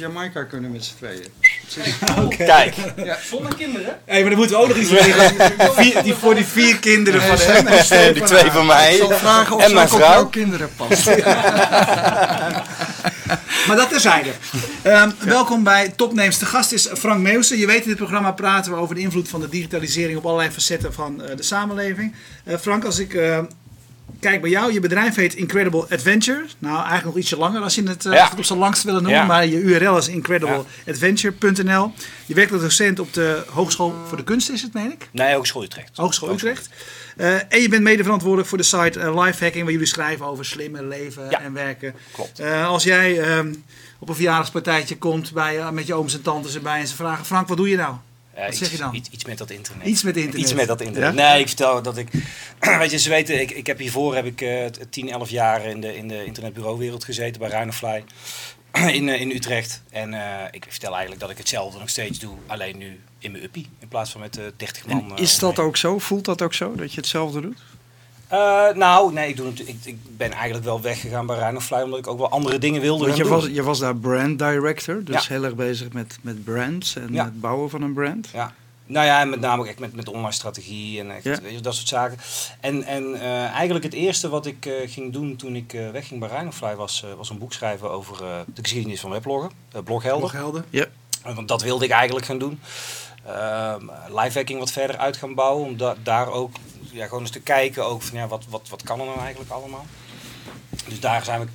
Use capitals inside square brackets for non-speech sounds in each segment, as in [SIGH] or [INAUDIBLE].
Jamaica kunnen met z'n tweeën. [LAUGHS] Kijk. Zonder kinderen? Hé, maar dan moeten we ook nog iets regelen. [LAUGHS] Vier- die, voor die vier kinderen van hem. en die twee van mij. Ik zal vragen of En ze mijn ook op vrouw. jouw kinderen past. [LAUGHS] Maar dat terzijde. Ehm Welkom bij Topnames. De gast is Frank Meeuwsen. Je weet in dit programma praten we over de invloed van de digitalisering op allerlei facetten van eh, de samenleving. Eh, Frank, als ik eh, kijk bij jou, je bedrijf heet Incredible Adventure. Nou, eigenlijk nog ietsje langer als je het eh, Ja. op zijn langst willen noemen. Ja. Maar je URL is incredibleadventure.nl. Je werkt als docent op de Hogeschool voor de Kunst, is het, meen ik? Nee, Hogeschool Utrecht. Hogeschool Utrecht. Eh, en je bent mede verantwoordelijk voor de site eh, Lifehacking, waar jullie schrijven over slimmer leven Ja. en werken. Klopt. Als jij ehm, op een verjaardagspartijtje komt bij, met je ooms en tantes erbij en ze vragen: Frank, wat doe je nou? Wat iets, zeg je dan? Iets, iets met dat internet. Iets met internet. Iets met dat internet. Ja? Nee, ik vertel dat ik... [CLEARS THROAT] weet je, ze weten, ik, ik heb hiervoor heb ik eh 10, 11 jaar in de, in de internetbureauwereld gezeten bij Rhinofly [CLEARS THROAT] in, eh, in Utrecht. En eh, ik vertel eigenlijk dat ik hetzelfde nog steeds doe, alleen nu in mijn uppie. In plaats van met eh 30 man. En eh, is dat ook zo? Voelt dat ook zo, dat je hetzelfde doet? Eh, nou, nee, ik, doe, ik, ik ben eigenlijk wel weggegaan bij Rhinofly, omdat ik ook wel andere dingen wilde Want je gaan was, doen. je was daar brand director, dus Ja. heel erg bezig met, met brands en Ja. het bouwen van een brand. Ja. Nou ja, en met name ook echt met, met online strategie en echt, Ja. weet je, dat soort zaken. En, en eh, eigenlijk het eerste wat ik eh, ging doen toen ik eh, wegging bij Rhinofly was, eh, was een boek schrijven over eh, de geschiedenis van webloggen, uh, bloghelder. Bloghelden. Ja. Want dat wilde ik eigenlijk gaan doen. Ehm livehacking wat verder uit gaan bouwen, om da- daar ook ja, gewoon eens te kijken ook van ja, wat, wat, wat kan er nou eigenlijk allemaal. Dus daar zijn we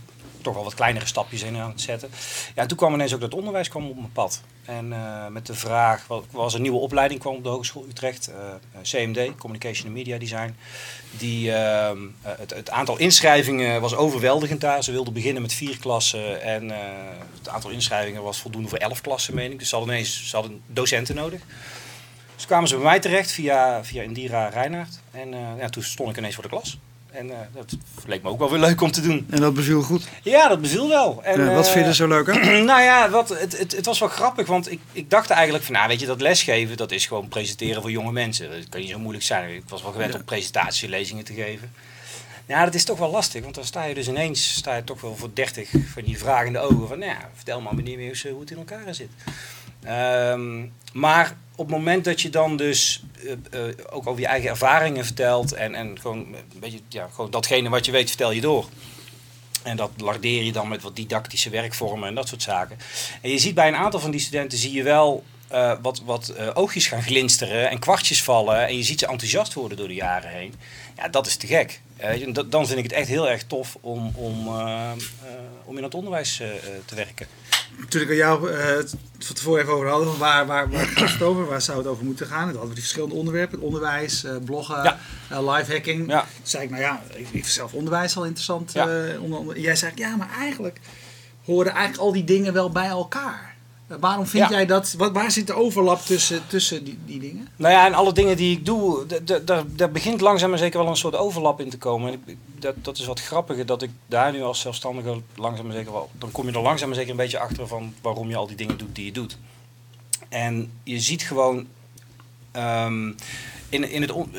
toch wel wat kleinere stapjes in aan het zetten. Ja, en toen kwam ineens ook dat onderwijs kwam op mijn pad. En eh, met de vraag, wat was een nieuwe opleiding kwam op de Hogeschool Utrecht, eh, CMD, Communication and Media Design. Die, ehm, eh, het, het aantal inschrijvingen was overweldigend daar. Ze wilden beginnen met vier klassen en eh, het aantal inschrijvingen was voldoende voor elf klassen, meen ik. Dus ze hadden ineens ze hadden docenten nodig. Dus kwamen ze bij mij terecht via, via Indira Reinaert. En eh, ja, toen stond ik ineens voor de klas. En eh, dat leek me ook wel weer leuk om te doen. En dat beviel goed. Ja, dat beviel wel. En, Ja, wat eh, vind je er zo leuk aan? [CLEARS THROAT] nou ja, wat, het, het, het was wel grappig, want ik, ik dacht eigenlijk van, nou weet je, dat lesgeven, dat is gewoon presenteren voor jonge mensen. Dat kan niet zo moeilijk zijn. Ik was wel gewend Ja. om presentatielezingen te geven. Ja, dat is toch wel lastig, want dan sta je dus ineens, sta je toch wel voor 30 van die vragende ogen van, nou ja, vertel maar meneer Meeuws hoe het in elkaar zit. Ehm, maar op het moment dat je dan dus eh, eh, ook over je eigen ervaringen vertelt en, en gewoon, een beetje, ja, gewoon datgene wat je weet vertel je door. En dat lardeer je dan met wat didactische werkvormen en dat soort zaken. En je ziet bij een aantal van die studenten zie je wel eh, wat, wat oogjes gaan glinsteren en kwartjes vallen. En je ziet ze enthousiast worden door de jaren heen. Ja, dat is te gek. Dan vind ik het echt heel erg tof om, om, om in het onderwijs te werken. Natuurlijk aan jou eh, het van tevoren even over hadden. Van waar, waar, waar gaat het over? Waar zou het over moeten gaan? En dan hadden we die verschillende onderwerpen. Onderwijs, eh, bloggen, Ja. eh. Ja. Toen zei ik, nou ja, ik, ik vind zelf onderwijs al interessant. Ja. eh, onder, onder- jij zei, ja, maar eigenlijk horen eigenlijk al die dingen wel bij elkaar. Waarom vind Ja. jij dat? Wat, waar zit de overlap tussen, tussen die, die dingen? Nou ja, en alle dingen die ik doe, daar begint langzaam maar zeker wel een soort overlap in te komen. En ik, dat, dat is wat grappiger, dat ik daar nu als zelfstandige langzaam maar zeker wel... Dan kom je er langzaam maar zeker een beetje achter van waarom je al die dingen doet die je doet. En je ziet gewoon ehm, in, in het, on-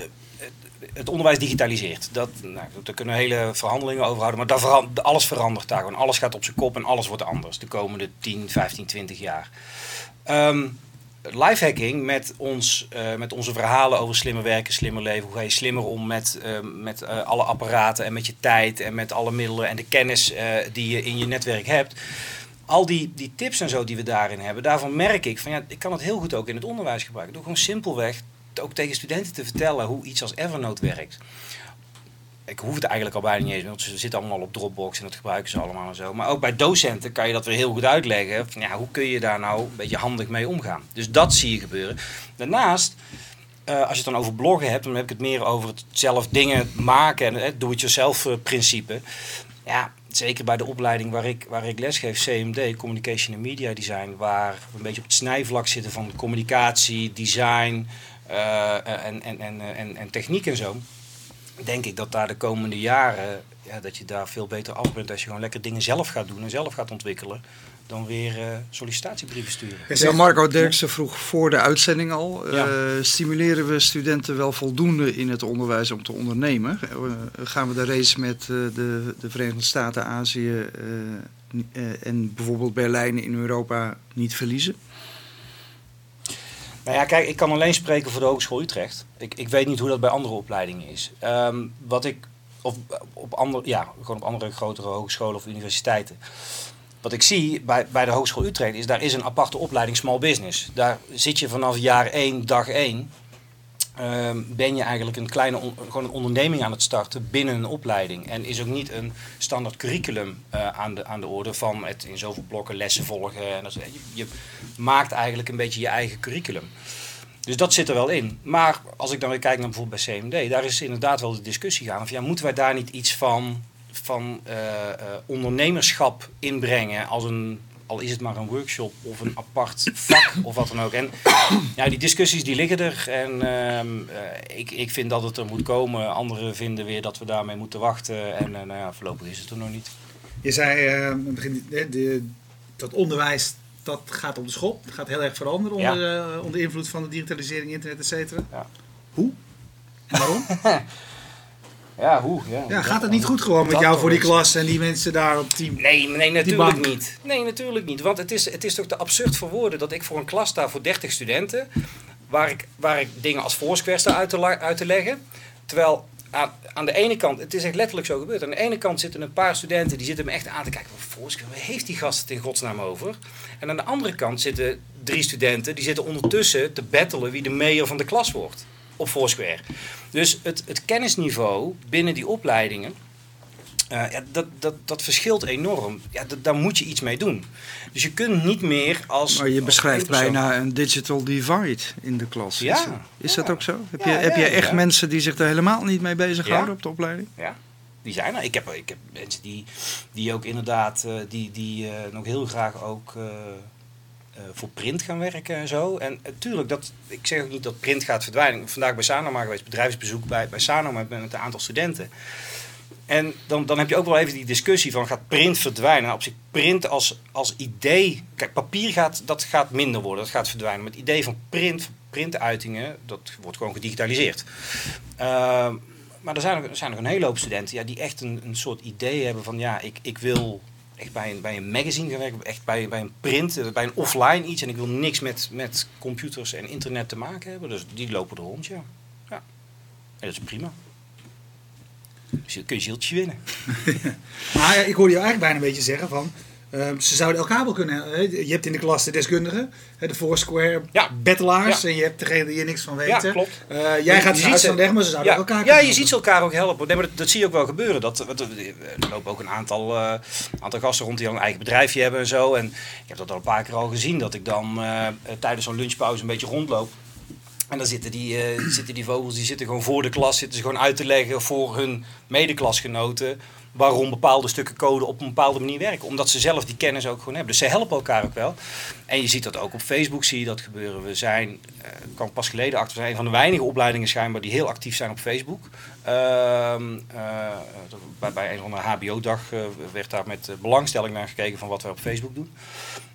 het onderwijs digitaliseert. Dat, nou, daar kunnen we hele verhandelingen over houden, maar alles verandert daar gewoon. Alles gaat op zijn kop en alles wordt anders de komende 10, 15, 20 jaar. Ehm lifehacking met, ons, eh, met onze verhalen over slimmer werken, slimmer leven. Hoe ga je slimmer om met, eh, met eh, alle apparaten en met je tijd en met alle middelen en de kennis eh, die je in je netwerk hebt. Al die, die tips en zo die we daarin hebben, daarvan merk ik van ja, ik kan het heel goed ook in het onderwijs gebruiken. Door gewoon simpelweg ook tegen studenten te vertellen hoe iets als Evernote werkt. Ik hoef het eigenlijk al bijna niet eens, want ze zitten allemaal op Dropbox en dat gebruiken ze allemaal en zo. Maar ook bij docenten kan je dat weer heel goed uitleggen. Van, ja, hoe kun je daar nou een beetje handig mee omgaan? Dus dat zie je gebeuren. Daarnaast, eh, als je het dan over bloggen hebt, dan heb ik het meer over het zelf dingen maken en het do-it-yourself eh, principe. Ja, zeker bij de opleiding waar ik, waar ik lesgeef, CMD, Communication and Media Design, waar we een beetje op het snijvlak zitten van communicatie, design en, en, en, en, en techniek en zo denk ik dat daar de komende jaren, ja, dat je daar veel beter af bent als je gewoon lekker dingen zelf gaat doen en zelf gaat ontwikkelen, dan weer eh, sollicitatiebrieven sturen. Ja, Marco Derksen vroeg voor de uitzending al, Ja. eh, stimuleren we studenten wel voldoende in het onderwijs om te ondernemen? Eh, gaan we de race met eh, de, de Verenigde Staten, Azië, eh, eh, en bijvoorbeeld Berlijn in Europa niet verliezen? Nou ja, kijk, ik kan alleen spreken voor de Hogeschool Utrecht. Ik, ik weet niet hoe dat bij andere opleidingen is. Ehm, wat ik, of op andere, ja, gewoon op andere grotere hogescholen of universiteiten. Wat ik zie bij, bij de Hogeschool Utrecht is, daar is een aparte opleiding Small Business. Daar zit je vanaf jaar 1, dag 1, ehm, ben je eigenlijk een kleine on- gewoon een onderneming aan het starten binnen een opleiding. En is ook niet een standaard curriculum eh, aan, de, aan de orde van het in zoveel blokken lessen volgen. En dat, je maakt eigenlijk een beetje je eigen curriculum. Dus dat zit er wel in. Maar als ik dan weer kijk naar bijvoorbeeld bij CMD, daar is inderdaad wel de discussie gaan. Of ja, moeten wij daar niet iets van, van eh, eh, ondernemerschap inbrengen als een, al is het maar een workshop of een apart vak of wat dan ook. En ja, die discussies die liggen er. En ehm, eh, ik, ik vind dat het er moet komen. Anderen vinden weer dat we daarmee moeten wachten. En eh, nou ja, voorlopig is het er nog niet. Je zei eh, het begin, de, de, dat onderwijs dat gaat op de schop. Het gaat heel erg veranderen onder, eh, onder invloed van de digitalisering, internet, et cetera. Ja. Hoe? En waarom? [LAUGHS] Ja, hoe? Ja, Ja, gaat het niet goed gewoon met jou voor die klas en die mensen daar op team? Nee, nee, natuurlijk niet. Nee, natuurlijk niet. Want het is, het is toch te absurd voor woorden dat ik voor een klas sta voor 30 studenten, waar ik, waar ik dingen als Foursquare sta uit te, uit te leggen. Terwijl aan, aan de ene kant, het is echt letterlijk zo gebeurd. Aan de ene kant zitten een paar studenten die zitten me echt aan te kijken. Van Foursquare, waar heeft die gast het in godsnaam over? En aan de andere kant zitten drie studenten die zitten ondertussen te battelen wie de mayor van de klas wordt op Foursquare. Dus het, het kennisniveau binnen die opleidingen, eh, ja, dat, dat, dat verschilt enorm. Ja, dat, daar moet je iets mee doen. Dus je kunt niet meer als. Maar je als beschrijft bijna een digital divide in de klas. Ja, Is, dat- is dat ja. ook zo? Heb Ja, je, heb je echt ja. mensen die zich er helemaal niet mee bezighouden Ja. op de opleiding? Ja, die zijn er. Ik heb, ik heb mensen die, die ook inderdaad, eh, die, die eh, nog heel graag ook eh, eh, voor print gaan werken en zo. En natuurlijk, dat, ik zeg ook niet dat print gaat verdwijnen. Ik ben vandaag bij Sanoma geweest, bedrijfsbezoek bij, bij Sanoma met, met een aantal studenten. En dan, dan heb je ook wel even die discussie van gaat print verdwijnen? Nou, op zich print als, als idee, kijk papier gaat, dat gaat minder worden, dat gaat verdwijnen. Het idee van print, printuitingen, dat wordt gewoon gedigitaliseerd. Ehm, maar er zijn, er zijn nog een hele hoop studenten ja, die echt een, een soort idee hebben van ja, ik, ik wil echt bij een, bij een magazine gaan werken, echt bij, bij een print, eh, bij een offline iets. En ik wil niks met, met computers en internet te maken hebben. Dus die lopen er rond, ja. ja. En dat is prima. Dus je kun je zieltje winnen. [LAUGHS] Maar ik hoorde jou eigenlijk bijna een beetje zeggen van... ehm, ze zouden elkaar wel kunnen... hè, Je hebt in de klas de deskundigen, de Foursquare Ja. battelaars. Ja. en je hebt degene die er niks van Ja, weten. klopt. Eh, jij gaat Je ze van weg, maar ze zouden ja, elkaar Ja, je helpen. ziet ze elkaar ook helpen. Nee, maar dat, dat zie je ook wel gebeuren. Dat, er lopen ook een aantal, eh, aantal gasten rond die al een eigen bedrijfje hebben en zo. En ik heb dat al een paar keer al gezien. Dat ik dan eh, tijdens zo'n lunchpauze een beetje rondloop. En dan zitten die, zitten die vogels die zitten gewoon voor de klas, zitten ze gewoon uit te leggen voor hun medeklasgenoten waarom bepaalde stukken code op een bepaalde manier werken. Omdat ze zelf die kennis ook gewoon hebben. Dus ze helpen elkaar ook wel. En je ziet dat ook op Facebook, zie je dat gebeuren. We zijn, eh kwam pas geleden achter, we zijn een van de weinige opleidingen schijnbaar die heel actief zijn op Facebook. Ehm, eh, bij, bij een van de HBO-dag eh, werd daar met eh, belangstelling naar gekeken van wat we op Facebook doen.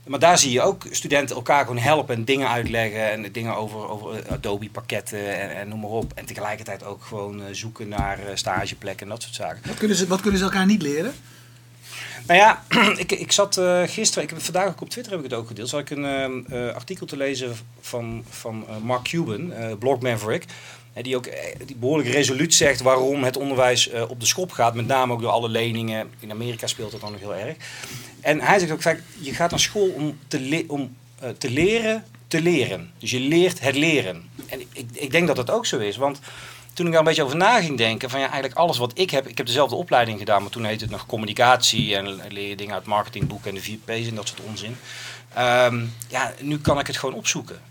Maar daar zie je ook studenten elkaar gewoon helpen en dingen uitleggen. En dingen over, over Adobe-pakketten en, en noem maar op. En tegelijkertijd ook gewoon zoeken naar stageplekken en dat soort zaken. Wat kunnen, ze, wat kunnen ze elkaar niet leren? Nou ja, [CLEARS THROAT] ik, ik zat gisteren, ik heb, vandaag ook op Twitter heb ik het ook gedeeld. Zat ik een ehm, eh, artikel te lezen van, van Mark Cuban, Blog Maverick. Die ook eh, die behoorlijk resoluut zegt waarom het onderwijs eh, op de schop gaat. Met name ook door alle leningen. In Amerika speelt dat dan nog heel erg. En hij zegt ook vaak, je gaat naar school om te, om, eh, te leren te leren. Dus je leert het leren. En ik, ik denk dat dat ook zo is. Want toen ik daar een beetje over na ging denken, van ja, eigenlijk alles wat ik heb, ik heb dezelfde opleiding gedaan, maar toen heette het nog communicatie en leer je dingen uit marketingboeken en de 4 P's en dat soort onzin. Ehm, ja, nu kan ik het gewoon opzoeken.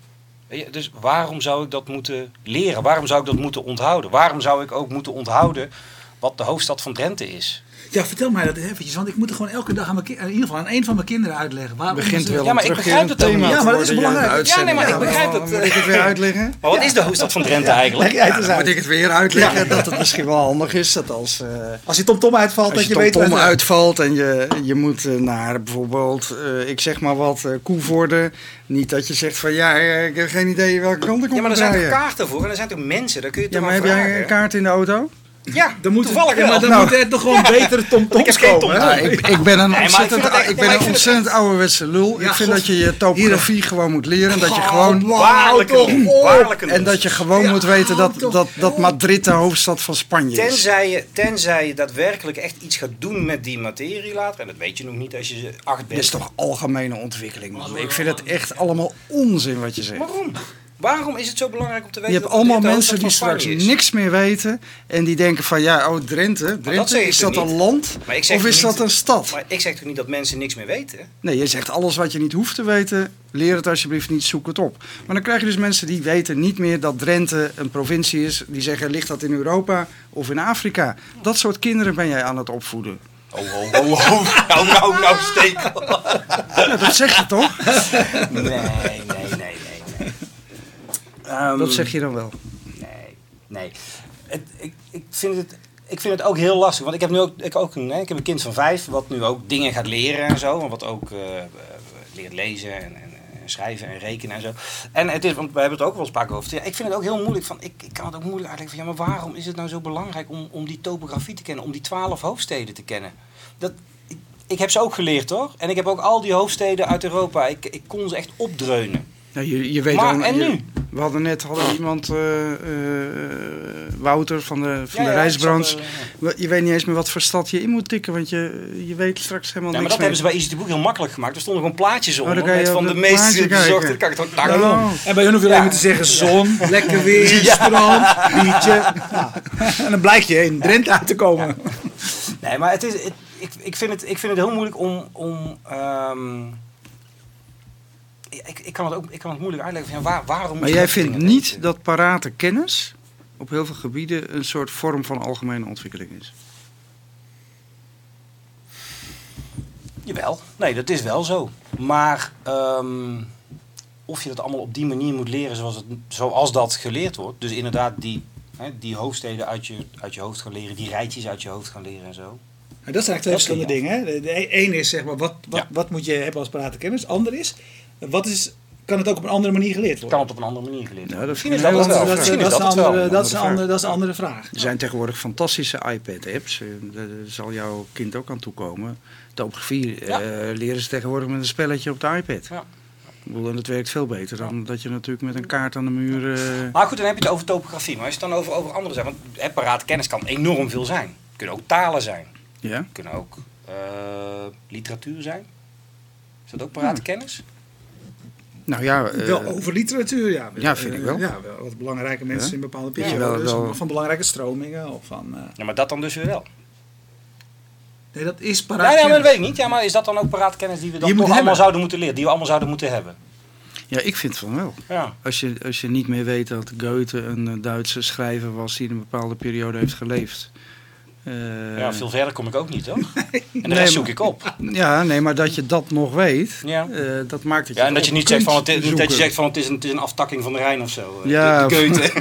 Dus waarom zou ik dat moeten leren? Waarom zou ik dat moeten onthouden? Waarom zou ik ook moeten onthouden wat de hoofdstad van Drenthe is? Ja, vertel mij dat eventjes, want ik moet er gewoon elke dag aan mijn in ieder geval aan een van mijn kinderen uitleggen. Waarom begint wel Ja, een maar ik begrijp het thema Ja, maar dat is belangrijk. Ja, nee, maar ik begrijp Ja, het, Moet eh. ik het weer uitleggen? Maar wat is de hoofdstad van Drenthe eigenlijk? Moet ik het weer uitleggen dat het misschien wel handig is dat als, eh, Als je TomTom uitvalt, als dat je je weet... tom waar het- uitvalt en je, je moet eh, naar bijvoorbeeld, eh, ik zeg maar wat, eh Koevoorde. Niet dat je zegt van ja, eh, ik heb geen idee welke kant ik Ja, op maar er moet zijn kaarten voor en er zijn toch mensen, daar kun je Ja, toch maar aan heb jij een kaart in de auto? Ja, Dan moet toevallig ja, maar dan Nou. moeten er toch gewoon betere tomtoms komen. Ja, ik, ik ben een ontzettend, het ik ben een het ontzettend ouderwetse lul. Ja, ik vind God. dat je je topografie gewoon moet leren. Dat je gewoon, lul. en dat je gewoon Ja, moet weten hou dat, dat, dat. Madrid de hoofdstad van Spanje is. Tenzij je, tenzij je daadwerkelijk echt iets gaat doen met die materie later. En dat weet je nog niet als je acht Dit bent. is toch algemene ontwikkeling, man. Ik vind het echt allemaal onzin wat je zegt. Waarom? Waarom is het zo belangrijk om te Je weten hebt dat allemaal mensen die straks is? niks meer weten. En die denken van, ja, oh Drenthe. Drenthe is dat een land of is niet- dat een stad? Maar ik zeg toch niet dat mensen niks meer weten? Nee, je zegt alles wat je niet hoeft te weten. Leer het alsjeblieft niet, zoek het op. Maar dan krijg je dus mensen die weten niet meer dat Drenthe een provincie is. Die zeggen, ligt dat in Europa of in Afrika? Dat soort kinderen ben jij aan het opvoeden. Oh, oh, oh, oh. Nou, nou, nou, stekel. Ja, dat zeg je toch? [LAUGHS] Nee, nee. Ehm, Dat zeg je dan wel. Nee, nee. Het, ik, ik, vind het, ik vind het ook heel lastig. Want ik heb nu ook, ik ook een, ik heb een kind van vijf, wat nu ook dingen gaat leren en zo. En wat ook eh, eh, leert lezen en, en, en schrijven en rekenen en zo. En het is, want we hebben het ook wel eens vaak over. Ja, ik vind het ook heel moeilijk. Van, ik, ik kan het ook moeilijk uitleggen van, ja, maar waarom is het nou zo belangrijk om, om die topografie te kennen? Om die twaalf hoofdsteden te kennen? Dat, ik, ik heb ze ook geleerd hoor. En ik heb ook al die hoofdsteden uit Europa. Ik, ik kon ze echt opdreunen. Ja, je, je weet Maar, ook- en je- nu? We hadden net hadden we iemand, eh, eh, Wouter van de, van Ja, de ja, reisbranche. Je weet niet eens meer wat voor stad je in moet tikken, want je, je weet straks helemaal Ja, maar niks dat hebben ze bij Easy to Book heel makkelijk gemaakt. Er stonden gewoon plaatjes Oh, onder. je met op van de meest. Dan kan ik het ook Oh. En bij hun hoef je alleen maar te zeggen zon, [LAUGHS] lekker weer, strand, biertje. [LAUGHS] En dan blijkt je in Drenthe uit te komen. Nee, maar het is, het- ik, ik, vind het, ik vind het heel moeilijk om. om ehm, ik, ik, kan het ook, ik kan het moeilijk uitleggen. Van, waar, waarom Maar jij vindt niet dat parate kennis op heel veel gebieden een soort vorm van algemene ontwikkeling is? Jawel, nee, dat is wel zo. Maar ehm, of je dat allemaal op die manier moet leren zoals, het, zoals dat geleerd wordt. Dus inderdaad, die, hè, die hoofdsteden uit je, uit je hoofd gaan leren, die rijtjes uit je hoofd gaan leren en zo. En dat zijn eigenlijk twee verschillende dingen. Hè. De, de een is zeg maar, wat, wat, Ja. wat moet je hebben als parate kennis? Ander is, wat is, kan het ook op een andere manier geleerd worden? Kan het op een andere manier geleerd worden. dat Misschien is dat het dat, het wel. andere, dat, is een Andere andere, dat is een andere vraag. Er zijn tegenwoordig fantastische iPad-apps. eh, Daar zal jouw kind ook aan toekomen. Topografie Ja. eh, leren ze tegenwoordig met een spelletje op de iPad. Ja. Ik bedoel, en dat werkt veel beter dan dat je natuurlijk met een kaart aan de muur... eh, Maar goed, dan heb je het over topografie. Maar als je het dan over, over andere zijn, want hè, parate kennis kan enorm veel zijn. Het kunnen ook talen zijn. ja? Het kunnen ook eh, literatuur zijn. Is dat ook parate kennis? Nou ja, eh, wel over literatuur, ja. ja, vind ik wel. Ja, wel wat belangrijke mensen Ja. in bepaalde Ja, periodes. wel- wel- Van belangrijke stromingen. Of van, eh, Ja, maar dat dan dus weer wel. nee, dat is Ja, parate ja, maar dat weet ik niet. Ja, maar is dat dan ook parate kennis die we dan Die toch allemaal hebben. zouden moeten leren? Die we allemaal zouden moeten hebben? ja, ik vind van wel. Ja. Als je, als je niet meer weet dat Goethe een eh, Duitse schrijver was die in een bepaalde periode heeft geleefd. Eh, ja, veel verder kom ik ook niet, hoor. [LAUGHS] En de Nee, rest zoek maar- ik op. ja, nee, maar dat je dat nog weet, Ja. eh, dat maakt je Ja, en het dat je niet zegt van, het dat je zegt van het is een, het is een aftakking van de Rijn of zo. eh, Ja, de, de.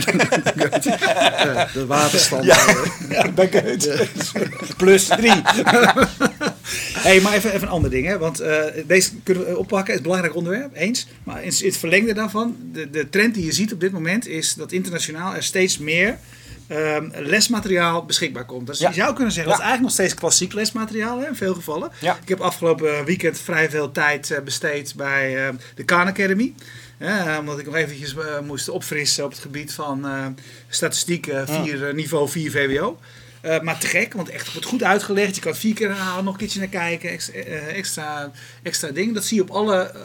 Ja, [LAUGHS] [LAUGHS] de waterstand. Ja, bij Goethe. Plus drie. hey, maar even, even een ander ding. Hè? Want deze kunnen we oppakken. Het is een belangrijk onderwerp, eens. Maar in het verlengde daarvan, de, de trend die je ziet op dit moment... is dat internationaal er steeds meer ehm, lesmateriaal beschikbaar komt. Dus Ja. je zou kunnen zeggen, dat is eigenlijk nog steeds klassiek lesmateriaal hè, in veel gevallen. Ik heb afgelopen weekend vrij veel tijd eh, besteed bij eh, de Khan Academy. Ja, omdat ik nog eventjes eh, moest opfrissen op het gebied van eh, statistiek eh, vier, eh, niveau 4 VWO. Eh, maar te gek, want echt wordt goed uitgelegd. Je kan het vier keer herhalen, nog een keertje naar kijken. Extra, eh, extra, extra dingen. Dat zie je op alle. eh,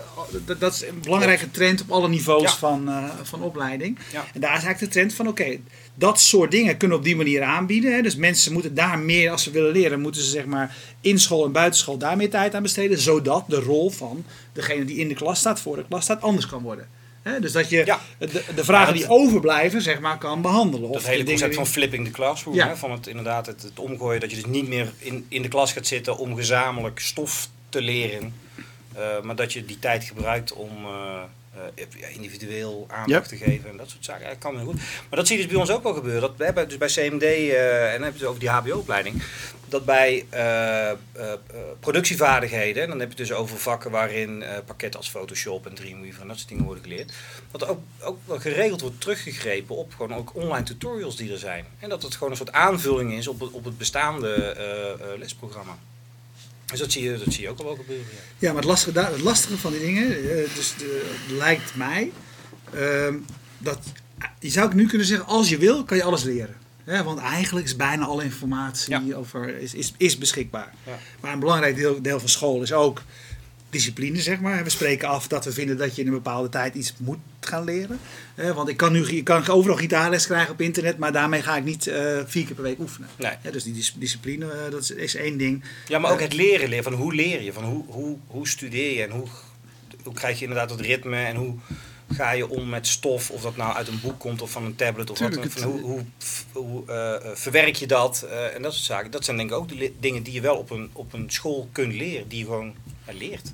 dat, dat is een belangrijke trend op alle niveaus Ja. van, eh, van opleiding. Ja. En daar is eigenlijk de trend van: oké, dat soort dingen kunnen we op die manier aanbieden. Hè. Dus mensen moeten daar meer, als ze willen leren, moeten ze zeg maar in school en buitenschool daar meer tijd aan besteden. Zodat de rol van degene die in de klas staat, voor de klas staat, anders kan worden. Hè, dus dat je Ja. de, de vragen Ja, die overblijven, zeg maar, kan behandelen. Dat Of hele dingen concept die- van flipping the classroom, Ja. hè, van het, inderdaad het, het omgooien, dat je dus niet meer in, in de klas gaat zitten om gezamenlijk stof te leren, eh, maar dat je die tijd gebruikt om eh, individueel aandacht te geven en dat soort zaken. Dat kan heel goed. Maar dat zie je dus bij ons ook wel gebeuren. Dat, we hebben dus bij CMD, eh, en dan heb je het over die HBO-opleiding, dat bij eh, eh, eh, productievaardigheden, en dan heb je het dus over vakken waarin eh, pakketten als Photoshop en Dreamweaver en dat soort dingen worden geleerd, dat ook, ook wel geregeld wordt teruggegrepen op gewoon ook online tutorials die er zijn. En dat het gewoon een soort aanvulling is op het, op het bestaande eh, eh, lesprogramma. Dus dat zie je, dat zie je ook al wel gebeuren. Ja. Ja, maar het lastige, het lastige van die dingen, eh, dus de, lijkt mij, ehm, dat je zou ook nu kunnen zeggen, als je wil, kan je alles leren. Hè, want eigenlijk is bijna alle informatie Ja. over, is, is, is beschikbaar. Ja. Maar een belangrijk deel, deel van school is ook discipline, zeg maar. We spreken af dat we vinden dat je in een bepaalde tijd iets moet gaan leren. Hè, want ik kan nu ik kan overal gitaarles krijgen op internet, maar daarmee ga ik niet eh, vier keer per week oefenen. Nee. Dus die dis- discipline, eh, dat is, is één ding. Ja, maar ook het leren, leren van hoe leer je, van hoe, hoe, hoe studeer je en hoe, hoe krijg je inderdaad het ritme en hoe ga je om met stof, of dat nou uit een boek komt of van een tablet of Tuurlijk, wat. Van hoe hoe, hoe eh, eh, verwerk je dat eh, en dat soort zaken. Dat zijn denk ik ook de dingen die je wel op een, op een school kunt leren, die je gewoon ja, leert.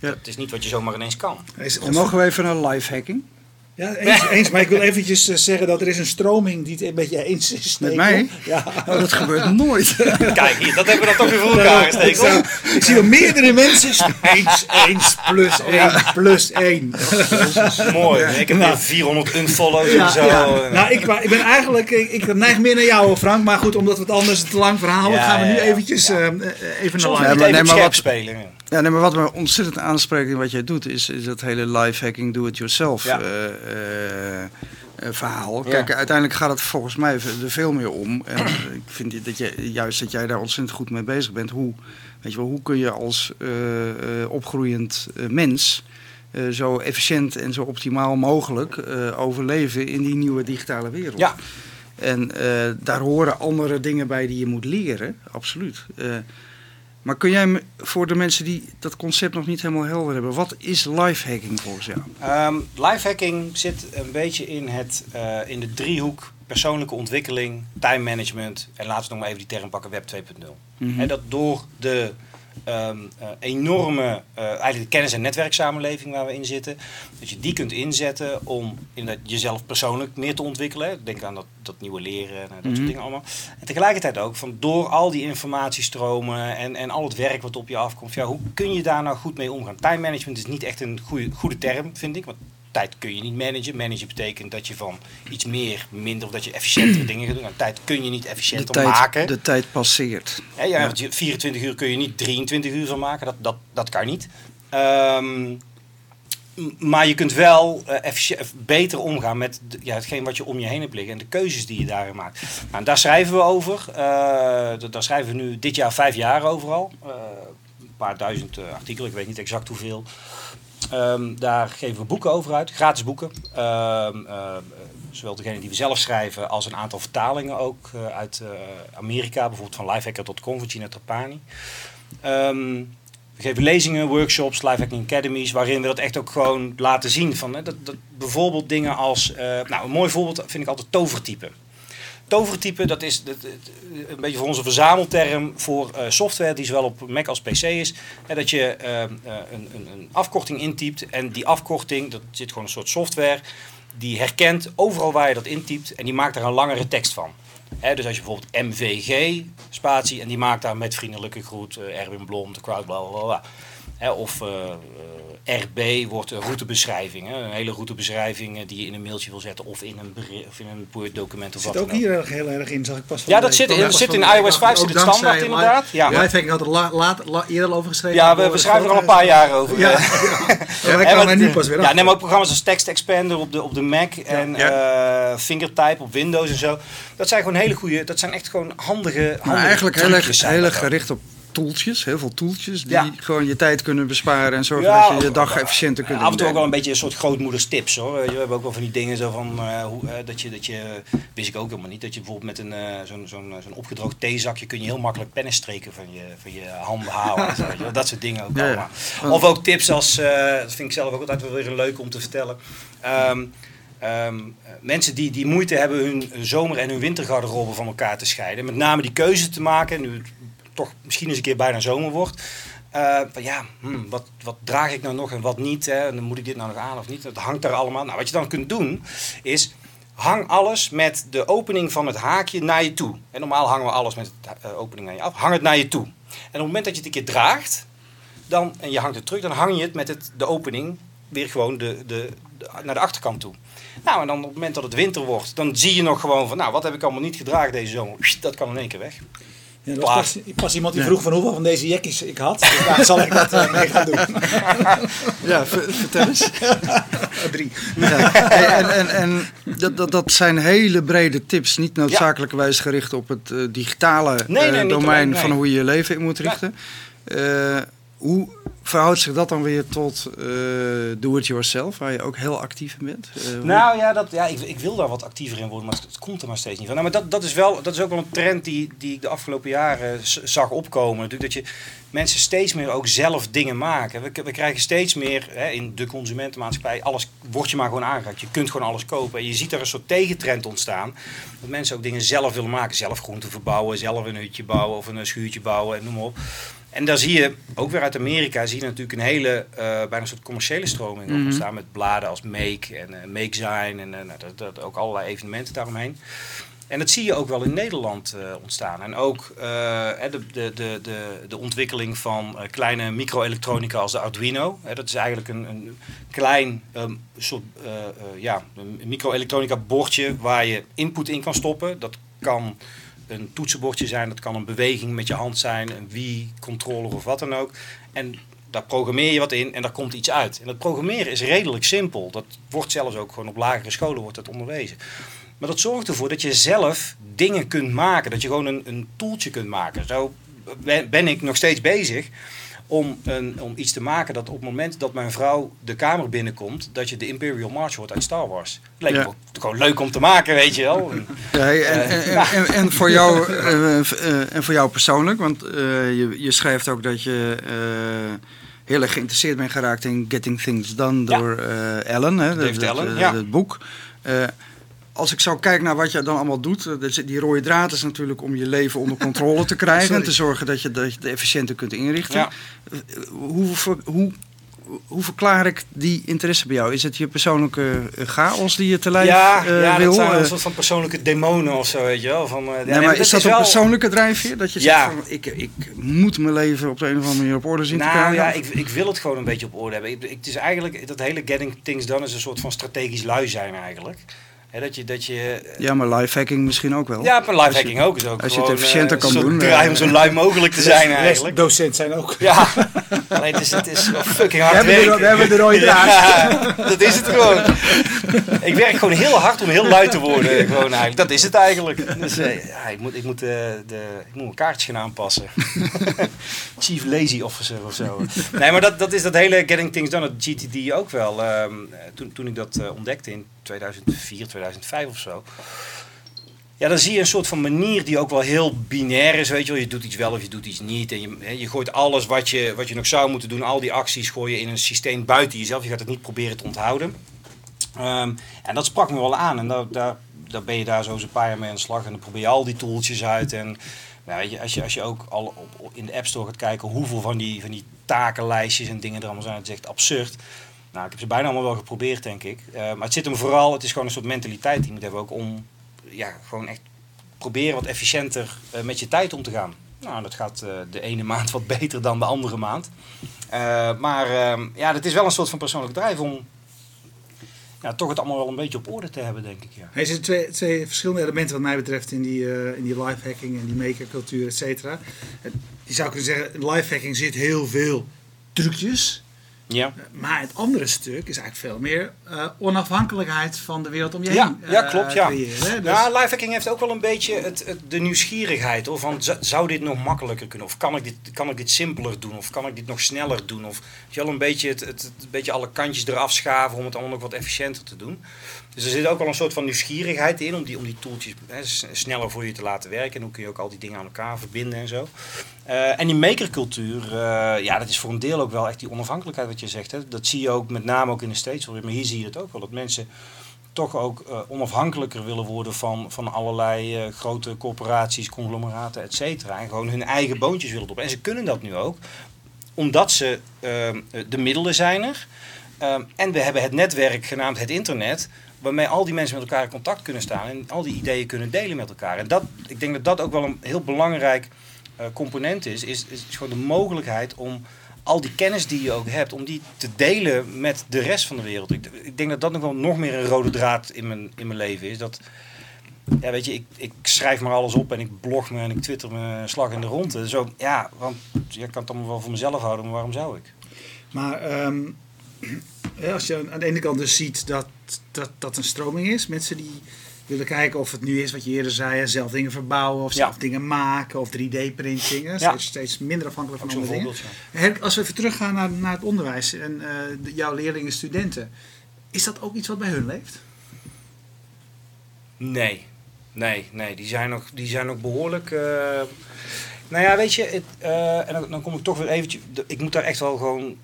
Ja. Het is niet wat je zomaar ineens kan. Is En mogen we even naar lifehacking? Ja, eens, [LAUGHS] eens, maar ik wil eventjes eh, zeggen dat er is een stroming die het een beetje eens is. Met mij? Ja. Oh, dat gebeurt nooit. [LAUGHS] Kijk, hier, dat hebben we dan toch weer voor elkaar ik, zou- ik zie er meerdere mensen. Eens, eens, plus één, plus één. Mooi. Ik heb weer 400 unfollows en Ja, zo. ja. Nou, ik, maar ik ben eigenlijk, ik, ik neig meer naar jou, Frank. Maar goed, omdat we het anders een te lang verhaal wordt, Ja, gaan we nu ja, ja. eventjes Ja. eh, eh, even naar Ja, je maar het even nee, maar scherp wat- spelen. Ja. Nee, maar wat me ontzettend aanspreekt in wat jij doet, is, is dat hele lifehacking, do-it-yourself Ja. eh, eh, eh, verhaal. Ja. Kijk, uiteindelijk gaat het volgens mij er veel meer om. En [CLEARS THROAT] ik vind dat jij, juist dat jij daar ontzettend goed mee bezig bent. Hoe, weet je wel, hoe kun je als opgroeiend mens zo efficiënt en zo optimaal mogelijk overleven in die nieuwe digitale wereld? Ja, En daar horen andere dingen bij die je moet leren, absoluut. Maar kun jij voor de mensen die dat concept nog niet helemaal helder hebben, wat is lifehacking volgens jou? Ehm lifehacking zit een beetje in, het, eh, in de driehoek persoonlijke ontwikkeling, time management en laten we nog maar even die term pakken, web 2.0. Mhm. En dat door de ehm, eh, enorme, eh, eigenlijk de kennis- en netwerksamenleving waar we in zitten, dat je die kunt inzetten om inderdaad jezelf persoonlijk meer te ontwikkelen. Denk aan dat, dat nieuwe leren en dat Mhm. soort dingen allemaal. En tegelijkertijd ook van door al die informatiestromen en, en al het werk wat op je afkomt, ja, hoe kun je daar nou goed mee omgaan? Time management is niet echt een goede, goede term, vind ik. Want tijd kun je niet managen. Managen betekent dat je van iets meer, minder of dat je efficiëntere [CLEARS THROAT] dingen gaat doen. En tijd kun je niet De efficiënter tijd, maken. de tijd passeert. Ja, je 24 uur kun je niet 23 uur van maken. Dat, dat, dat kan niet. Ehm, maar je kunt wel effici- beter omgaan met de- ja, hetgeen wat je om je heen hebt liggen en de keuzes die je daarin maakt. Nou, daar schrijven we over. Eh, da- daar schrijven we nu dit jaar vijf jaar overal. Eh een paar duizend artikelen, ik weet niet exact hoeveel. Ehm, daar geven we boeken over uit, gratis boeken. Ehm, eh, zowel degene die we zelf schrijven als een aantal vertalingen ook eh, uit eh, Amerika. Bijvoorbeeld van Lifehacker.com van Gina Trapani. Ehm, we geven lezingen, workshops, Lifehacking Academies, waarin we dat echt ook gewoon laten zien. Van, hè, dat, dat, bijvoorbeeld dingen als, nou een mooi voorbeeld vind ik altijd tovertype. Tovertype, dat is een beetje voor onze verzamelterm voor eh, software die zowel op Mac als PC is. Dat je eh, eh, een, een, een afkorting intypt en die afkorting, dat zit gewoon een soort software, die herkent overal waar je dat intypt en die maakt daar een langere tekst van. Dus als je bijvoorbeeld MVG, spatie, en die maakt daar met vriendelijke groet, Erwin Blom, de crowd, bla bla bla. Hè, of eh, eh, RB wordt een routebeschrijving. Hè, een hele routebeschrijving eh, die je in een mailtje wil zetten of in een, of in een Word document of Zit wat ook dan ook. hier erg, heel erg in, zag ik pas van Ja, dat zit dat zit van in iOS 5 zit Ook het standaard inderdaad. Ja. Lifehacking had er la, laat, la- eerder al over geschreven. Ja, we, we schrijven er al een paar jaar over. Ja, ja. [LAUGHS] Ja, komen nu pas weer Ja, neem ook programma's als Text Expander op de, op de Mac en eh, Fingertype op Windows en zo. Dat zijn gewoon hele goede, dat zijn echt gewoon handige, Maar handige eigenlijk heel erg, heel erg ook. gericht op toeltjes, heel veel toeltjes die Ja. gewoon je tijd kunnen besparen en zorgen Ja, dat je je dag efficiënter kunt Af en toe ook wel een beetje een soort grootmoederstips hoor. We hebben ook wel van die dingen zo van eh, hoe, eh, dat je, dat je, wist ik ook helemaal niet, dat je bijvoorbeeld met een eh, zo'n zo'n zo'n opgedroogd theezakje kun je heel makkelijk pennenstreken van je, van je handen halen. zo, je [LAUGHS] dat soort dingen ook ja. allemaal. Of ook tips als, dat vind ik zelf ook altijd wel weer leuk om te vertellen. Ehm, ehm, eh, mensen die, die moeite hebben hun zomer- en hun wintergarderobe van elkaar te scheiden. Met name die keuze te maken, nu toch misschien eens een keer bijna zomer wordt. Eh, van ja, hmm, wat, wat draag ik nou nog en wat niet? Hè? En dan moet ik dit nou nog aan of niet? Dat hangt daar allemaal. Nou, wat je dan kunt doen is hang alles met de opening van het haakje naar je toe. En normaal hangen we alles met de uh, opening naar je af. Hang het naar je toe. En op het moment dat je het een keer draagt, dan, en je hangt het terug, dan hang je het met het, de opening weer gewoon de, de, de, naar de achterkant toe. Nou, en dan op het moment dat het winter wordt, dan zie je nog gewoon van, nou, wat heb ik allemaal niet gedragen deze zomer? Dat kan in één keer weg. Ja, er was pas, pas, iemand die vroeg van hoeveel van deze jekkies ik had. Dus daar zal ik dat uh, mee gaan doen. [LAUGHS] ja, vertel eens. [LAUGHS] Drie. Ja. En, en, en dat, dat, dat zijn hele brede tips. Niet noodzakelijkerwijs gericht op het uh, digitale nee, nee, uh, domein alleen, nee. van hoe je je leven in moet richten. hoe verhoudt zich dat dan weer tot uh, do-it-yourself, waar je ook heel actief in bent? Uh, nou ja, dat, ja ik, ik, wil daar wat actiever in worden, maar het, komt er maar steeds niet van. Nou, maar dat, dat, is wel, dat is ook wel een trend die, die ik de afgelopen jaren zag opkomen. Natuurlijk dat je mensen steeds meer ook zelf dingen maken. We, we krijgen steeds meer hè, in de consumentenmaatschappij, alles wordt je maar gewoon aangeraakt. Je kunt gewoon alles kopen. En je ziet er een soort tegentrend ontstaan. Dat mensen ook dingen zelf willen maken. Zelf groenten verbouwen, zelf een hutje bouwen of een schuurtje bouwen en noem maar op. En daar zie je, ook weer uit Amerika, zie je natuurlijk een hele, uh, bijna een soort commerciële stroming mm -hmm. ontstaan. Met bladen als Make en uh, Make Zijn en uh, nou, dat, dat, ook allerlei evenementen daaromheen. En dat zie je ook wel in Nederland ontstaan. En ook de, de, de, de, de ontwikkeling van kleine microelektronica als de Arduino. dat is eigenlijk een, een klein um, soort ja, microelektronica bordje waar je input in kan stoppen. Dat kan een toetsenbordje zijn, dat kan een beweging met je hand zijn, een Wii-controller of wat dan ook. En daar programmeer je wat in en daar komt iets uit. En dat programmeren is redelijk simpel. Dat wordt zelfs ook gewoon op lagere scholen wordt dat onderwezen. Maar dat zorgt ervoor dat je zelf dingen kunt maken. Dat je gewoon een, een toeltje kunt maken. Zo ben ik nog steeds bezig om, een, om iets te maken dat op het moment dat mijn vrouw de kamer binnenkomt, dat je de Imperial March hoort uit Star Wars. Het leek ja. me gewoon leuk om te maken, weet je wel. Ja, en, en, uh, [LAUGHS] en, en, voor jou, uh, uh, en voor jou persoonlijk, want je, je schrijft ook dat je heel erg geïnteresseerd bent geraakt in Getting Things Done door ja. Ellen, hè, David het, Ellen, het, ja. het boek als ik zo kijk naar wat je dan allemaal doet, die rode draad is natuurlijk om je leven onder controle te krijgen [LAUGHS] en te zorgen dat je, dat je het efficiënter kunt inrichten. Ja. Hoe, hoe, hoe verklaar ik die interesse bij jou? Is het je persoonlijke chaos die je te lijf ja, uh, ja, wil? dat zijn een soort van persoonlijke demonen of zo, weet je wel. Van, uh, nee, maar is dat, een wel... persoonlijke drijfveer? Dat je ja. zegt van, ik, ik moet mijn leven op de een of andere manier op orde zien nou, te krijgen? ja, ik, ik wil het gewoon een beetje op orde hebben. Ik, het is eigenlijk, dat hele getting things done is een soort van strategisch lui zijn eigenlijk. He, dat je, dat je, ja, maar lifehacking misschien ook wel. Ja, maar lifehacking ook is ook Als je het efficiënter kan uh, doen. Draai om zo lui mogelijk te [LAUGHS] zijn eigenlijk. Docent zijn ook. Ja, alleen het is, het is fucking hard we hebben werken. De, we hebben de rode draad. Ja, [LAUGHS] dat is het gewoon. ik werk gewoon heel hard om heel lui te worden. Gewoon eigenlijk. Dat is het eigenlijk. Dus uh, ja, ik, moet, ik, moet, uh, de, ik moet mijn kaartjes gaan aanpassen. [LAUGHS] Chief Lazy Officer of zo. Nee, maar dat, dat is dat hele Getting Things Done, het GTD ook wel. Um, toen, toen ik dat ontdekte in 2004, 2005 of zo. Ja, dan zie je een soort van manier die ook wel heel binair is. Weet je wel, je doet iets wel of je doet iets niet. En je, je gooit alles wat je, wat je nog zou moeten doen, al die acties gooi je in een systeem buiten jezelf. Je gaat het niet proberen te onthouden. Um, en dat sprak me wel aan. En daar, daar, daar ben je daar zo een paar jaar mee aan de slag. En dan probeer je al die tooltjes uit. En nou, weet je, als, je, als je ook al op, in de App Store gaat kijken hoeveel van die, van die takenlijstjes en dingen er allemaal zijn, het is echt absurd. Nou, ik heb ze bijna allemaal wel geprobeerd, denk ik. Uh, maar het zit hem vooral, het is gewoon een soort mentaliteit die je moet hebben ook om ja, gewoon echt proberen wat efficiënter uh, met je tijd om te gaan. Nou, dat gaat uh, de ene [LAUGHS] maand wat beter dan de andere maand. maar ehm, ja, het is wel een soort van persoonlijk drijf om ja, toch het allemaal wel een beetje op orde te hebben, denk ik. Ja. Er zitten twee, twee verschillende elementen wat mij betreft in die, in die lifehacking en die makercultuur, et cetera. Je zou kunnen zeggen, in lifehacking zit heel veel trucjes. Ja. Maar het andere stuk is eigenlijk veel meer uh, onafhankelijkheid van de wereld om je ja, heen. Ja, klopt. Ja. Creëren, dus... ja, lifehacking heeft ook wel een beetje het, het, de nieuwsgierigheid. Hoor, van, zou dit nog makkelijker kunnen? Of kan ik, dit, kan ik dit simpeler doen? Of kan ik dit nog sneller doen? Of je wel een beetje, het, het, het, beetje alle kantjes eraf schaven om het allemaal nog wat efficiënter te doen. Dus er zit ook wel een soort van nieuwsgierigheid in om die, om die tooltjes hè, sneller voor je te laten werken. En hoe kun je ook al die dingen aan elkaar verbinden en zo. Uh, en die makercultuur, uh, ja, dat is voor een deel ook wel echt die onafhankelijkheid wat je zegt. Hè. Dat zie je ook met name ook in de States, maar hier zie je het ook wel. Dat mensen toch ook uh, onafhankelijker willen worden van, van allerlei grote corporaties, conglomeraten, et cetera. En gewoon hun eigen boontjes willen op. En ze kunnen dat nu ook. omdat ze de middelen zijn er. En we hebben het netwerk genaamd het internet, waarmee al die mensen met elkaar in contact kunnen staan en al die ideeën kunnen delen met elkaar. En dat, ik denk dat dat ook wel een heel belangrijk eh, component is, is, is gewoon de mogelijkheid om al die kennis die je ook hebt, om die te delen met de rest van de wereld. Ik, ik denk dat dat nog wel nog meer een rode draad in mijn, in mijn leven is. Dat, ja, weet je, ik, ik schrijf maar alles op en ik blog me en ik twitter me slag in de ronde. Zo, ja, want je kan het allemaal wel voor mezelf houden, maar waarom zou ik? Maar ehm, als je aan de ene kant dus ziet dat dat, dat een stroming is, mensen die willen kijken of het nu is wat je eerder zei, zelf dingen verbouwen of zelf dingen maken of 3D-printing. Ja. Steeds, steeds minder afhankelijk van andere dingen. Als we even teruggaan naar, naar het onderwijs en uh, jouw leerlingen, studenten, is dat ook iets wat bij hun leeft? Nee, nee, nee. Die zijn nog, die zijn nog behoorlijk. Uh, nou ja, weet je, het, uh, en dan, dan, kom ik toch weer eventjes. Ik moet daar echt wel gewoon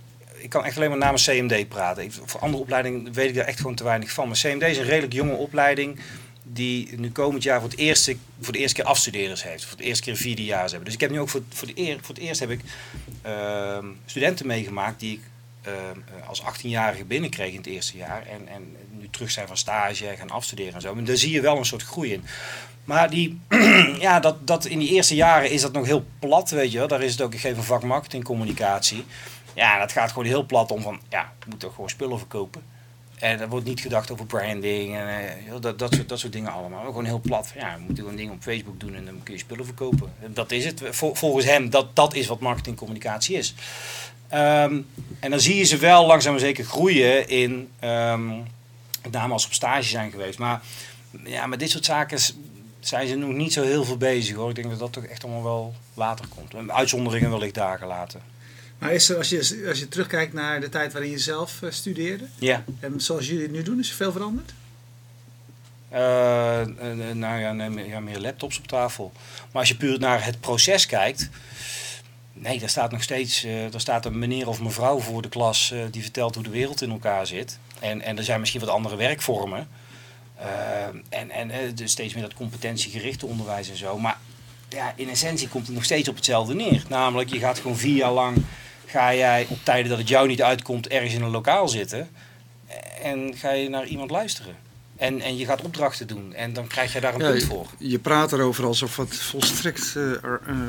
ik kan echt alleen maar namens CMD praten. Voor andere opleidingen weet ik daar echt gewoon te weinig van. Maar CMD is een redelijk jonge opleiding die nu komend jaar voor het eerste, voor de eerste keer afstudeerders heeft. Voor de eerste keer vierde jaar hebben. Dus ik heb nu ook voor, voor, de eer, voor het eerst heb ik uh, studenten meegemaakt die ik uh, als 18-jarige binnenkreeg in het eerste jaar. En, en nu terug zijn van stage, gaan afstuderen en zo. En daar zie je wel een soort groei in. Maar die, [CLEARS THROAT] ja, dat, dat in die eerste jaren is dat nog heel plat, weet je. Daar is het ook, ik geef een vak marketing communicatie. Ja, dat gaat gewoon heel plat om van, ja, we moeten gewoon spullen verkopen. En er wordt niet gedacht over branding en uh, dat, dat, soort, dat soort dingen allemaal. Gewoon heel plat. Ja, we moeten gewoon dingen op Facebook doen en dan kun je spullen verkopen. Dat is het. volgens hem, dat, dat is wat marketingcommunicatie is. Um, en dan zie je ze wel langzaam maar zeker groeien in, um, als ze op stage zijn geweest. Maar ja, met dit soort zaken zijn ze nog niet zo heel veel bezig hoor. Ik denk dat dat toch echt allemaal wel later komt. Uitzonderingen wellicht daar gelaten. Maar is er, als, je, als je terugkijkt naar de tijd waarin je zelf uh, studeerde, ja. en zoals jullie het nu doen, is er veel veranderd? Uh, nou ja, nee, ja, meer laptops op tafel. Maar als je puur naar het proces kijkt, nee, daar staat nog steeds uh, daar staat een meneer of mevrouw voor de klas die vertelt hoe de wereld in elkaar zit. En, en er zijn misschien wat andere werkvormen. en en dus steeds meer dat competentiegerichte onderwijs en zo. Maar ja, in essentie komt het nog steeds op hetzelfde neer. Namelijk, je gaat gewoon vier jaar lang ga jij op tijden dat het jou niet uitkomt ergens in een lokaal zitten en ga je naar iemand luisteren. En, en je gaat opdrachten doen en dan krijg je daar een punt voor. Je praat erover alsof het volstrekt uh,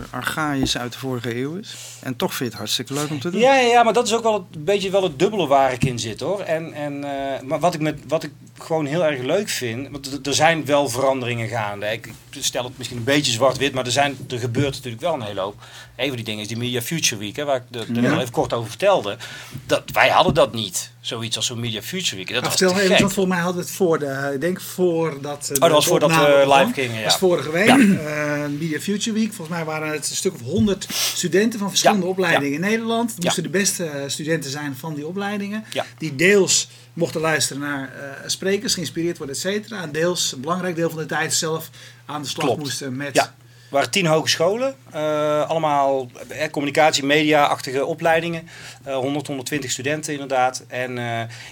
archaïs uit de vorige eeuw is. En toch vind je het hartstikke leuk om te doen. Ja, ja maar dat is ook wel een beetje wel het dubbele waar ik in zit hoor. En, en, uh, maar wat ik, met, wat ik gewoon heel erg leuk vind, want er zijn wel veranderingen gaande. Ik stel het misschien een beetje zwart-wit, maar er, zijn, er gebeurt natuurlijk wel een hele hoop. Een van die dingen is die Media Future Week, hè, waar ik er ja. even kort over vertelde. Dat, wij hadden dat niet, zoiets als zo'n Media Future Week. Dat vertel even, want volgens mij hadden we het voor de, ik denk voor dat... Oh, dat was voordat we live gingen, ja. Dat was vorige week, ja. uh, Media Future Week. Volgens mij waren het een stuk of honderd studenten van verschillende opleidingen in Nederland. Het moesten de beste studenten zijn van die opleidingen. Die deels mochten luisteren naar uh, sprekers, geïnspireerd worden, et cetera. En deels, een belangrijk deel van de tijd zelf aan de slag moesten met... Ja. Er waren tien hogescholen, uh, allemaal eh, communicatie, media-achtige opleidingen. Uh, 100, 120 studenten inderdaad. En uh,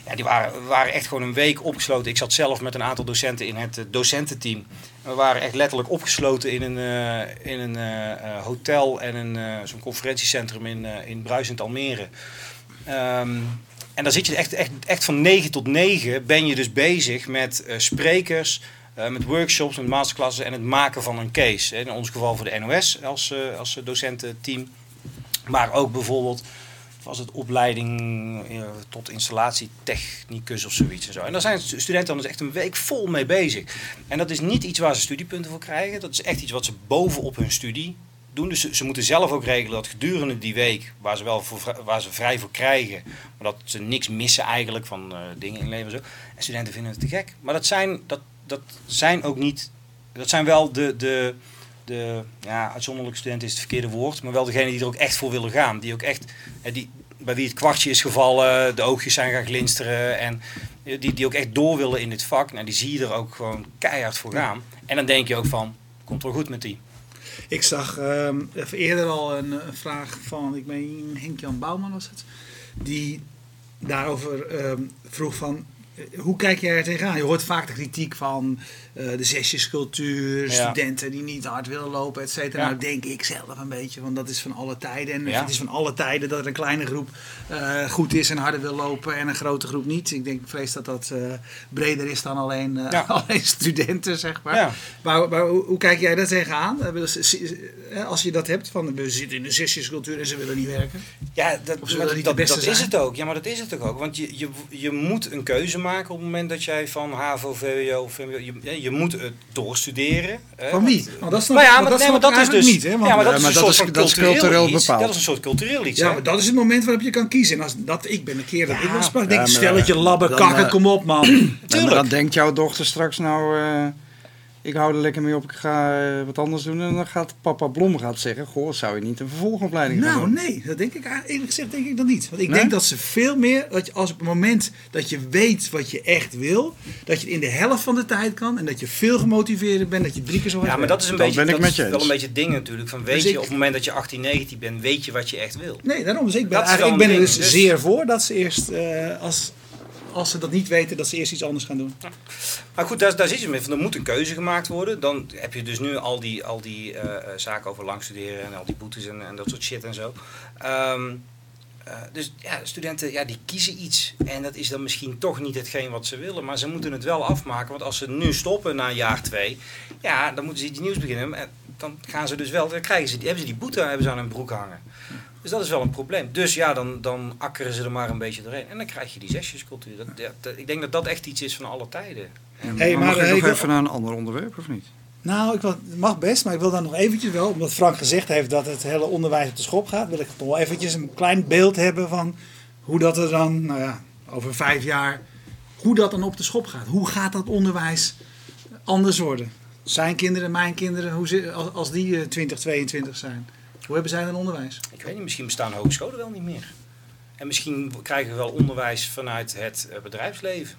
ja, die waren, waren echt gewoon een week opgesloten. Ik zat zelf met een aantal docenten in het docententeam. We waren echt letterlijk opgesloten in een, in een hotel en een, zo'n conferentiecentrum in, in Bruisend Almere. Um, en dan zit je echt, echt, echt van 9 tot 9 ben je dus bezig met uh, sprekers, uh, met workshops, met masterclasses en het maken van een case. In ons geval voor de NOS als, uh, als docententeam. Maar ook bijvoorbeeld was het opleiding tot installatietechnicus of zoiets. En, zo. en daar zijn studenten dan dus echt een week vol mee bezig. En dat is niet iets waar ze studiepunten voor krijgen. Dat is echt iets wat ze bovenop hun studie doen. Dus ze, ze, moeten zelf ook regelen dat gedurende die week, waar ze wel voor, waar ze vrij voor krijgen, maar dat ze niks missen eigenlijk van uh, dingen inleveren. Zo. En studenten vinden het te gek. Maar dat zijn, dat, dat zijn ook niet, dat zijn wel de, de, de ja, uitzonderlijke studenten is het verkeerde woord, maar wel degene die er ook echt voor willen gaan. Die ook echt, die, bij wie het kwartje is gevallen, de oogjes zijn gaan glinsteren en die, die ook echt door willen in dit vak. Nou, die zie je er ook gewoon keihard voor gaan. En dan denk je ook van, komt wel goed met die. Ik zag um, even eerder al een, vraag van, ik meen Henk-Jan Bouwman was het, die daarover um, vroeg van, hoe kijk jij er tegenaan? Je hoort vaak de kritiek van eh, de zesjescultuur, studenten die niet hard willen lopen, et cetera. Nou denk ik zelf een beetje, want dat is van alle tijden. En het is van alle tijden dat er een kleine groep eh, goed is en harder wil lopen en een grote groep niet. Ik denk, vrees dat dat eh, breder is dan alleen, [LAUGHS] alleen studenten, zeg maar. Maar, maar hoe, hoe kijk jij daar tegenaan? Als je dat hebt, van we zitten in de zesjescultuur en ze willen niet werken. Ja, dat, dat, is het ook. Ja, maar dat is het toch ook. Want je, je, je moet een keuze maken op het moment dat jij van HAVO, VWO, of. Je, je moet het doorstuderen. hè, Van wie? Want dat snap, Nou ja, maar, dat nee, maar dat is dus... niet. Hè? Want, ja, maar dat Ja, is maar een dat soort is- van dat is cultureel, iets. bepaald. Dat is een soort cultureel iets. Ja, hè. maar dat is het moment waarop je kan kiezen. En als, dat, ik ben een keer dat ik wel sprak, denk Ja, ik, maar, stelletje labben, dan, kakken, eh, kom op man. [CLEARS THROAT] Maar Tuurlijk. dan denkt jouw dochter straks nou, eh, ik hou er lekker mee op, ik ga eh, wat anders doen. En dan gaat papa Blom gaat zeggen, goh, zou je niet een vervolgopleiding gaan nou doen? nee, dat denk ik eigenlijk- eerlijk gezegd denk ik dat niet. Want ik Nee? denk dat ze veel meer, dat je, als op het moment dat je weet wat je echt wil, dat je het in de helft van de tijd kan en dat je veel gemotiveerder bent, dat je drie keer zo hard Ja, maar dat is een Dat beetje, ben ik dat met is je wel eens. een beetje het ding natuurlijk. Van weet Dus je, ik- op het moment dat je 18, 19 bent, weet je wat je echt wil. Nee, daarom. Dus ik ben, Dat is ik ben er dus, Dus- zeer voor dat ze eerst, eh, als, als ze dat niet weten, dat ze eerst iets anders gaan doen. Maar goed, daar, daar zit je mee. Van, er moet een keuze gemaakt worden. Dan heb je dus nu al die, al die eh, eh, zaken over lang studeren en al die boetes en, en dat soort shit en zo. Ehm, eh, dus ja, studenten ja, die kiezen iets. En dat is dan misschien toch niet hetgeen wat ze willen. Maar ze moeten het wel afmaken. Want als ze nu stoppen na jaar twee, ja, dan moeten ze iets nieuws beginnen. En dan gaan ze dus wel, dan krijgen ze, hebben ze die boete hebben ze aan hun broek hangen. Dus dat is wel een probleem. Dus ja, dan, dan akkeren ze er maar een beetje doorheen. En dan krijg je die zesjescultuur. Dat, ik denk dat dat echt iets is van alle tijden. En Hey, maar mag ik eh, nog ik wil- even naar een ander onderwerp, of niet? Nou, ik wil, mag best, maar ik wil dan nog eventjes wel, omdat Frank gezegd heeft dat het hele onderwijs op de schop gaat, wil ik nog wel eventjes een klein beeld hebben van hoe dat er dan, nou ja, over vijf jaar, hoe dat dan op de schop gaat. Hoe gaat dat onderwijs anders worden? Zijn kinderen, mijn kinderen, hoe ze, als, als die eh, 20, 22 zijn, hoe hebben zij dan onderwijs? Ik weet niet, misschien bestaan hogescholen wel niet meer. En misschien krijgen we wel onderwijs vanuit het eh, bedrijfsleven.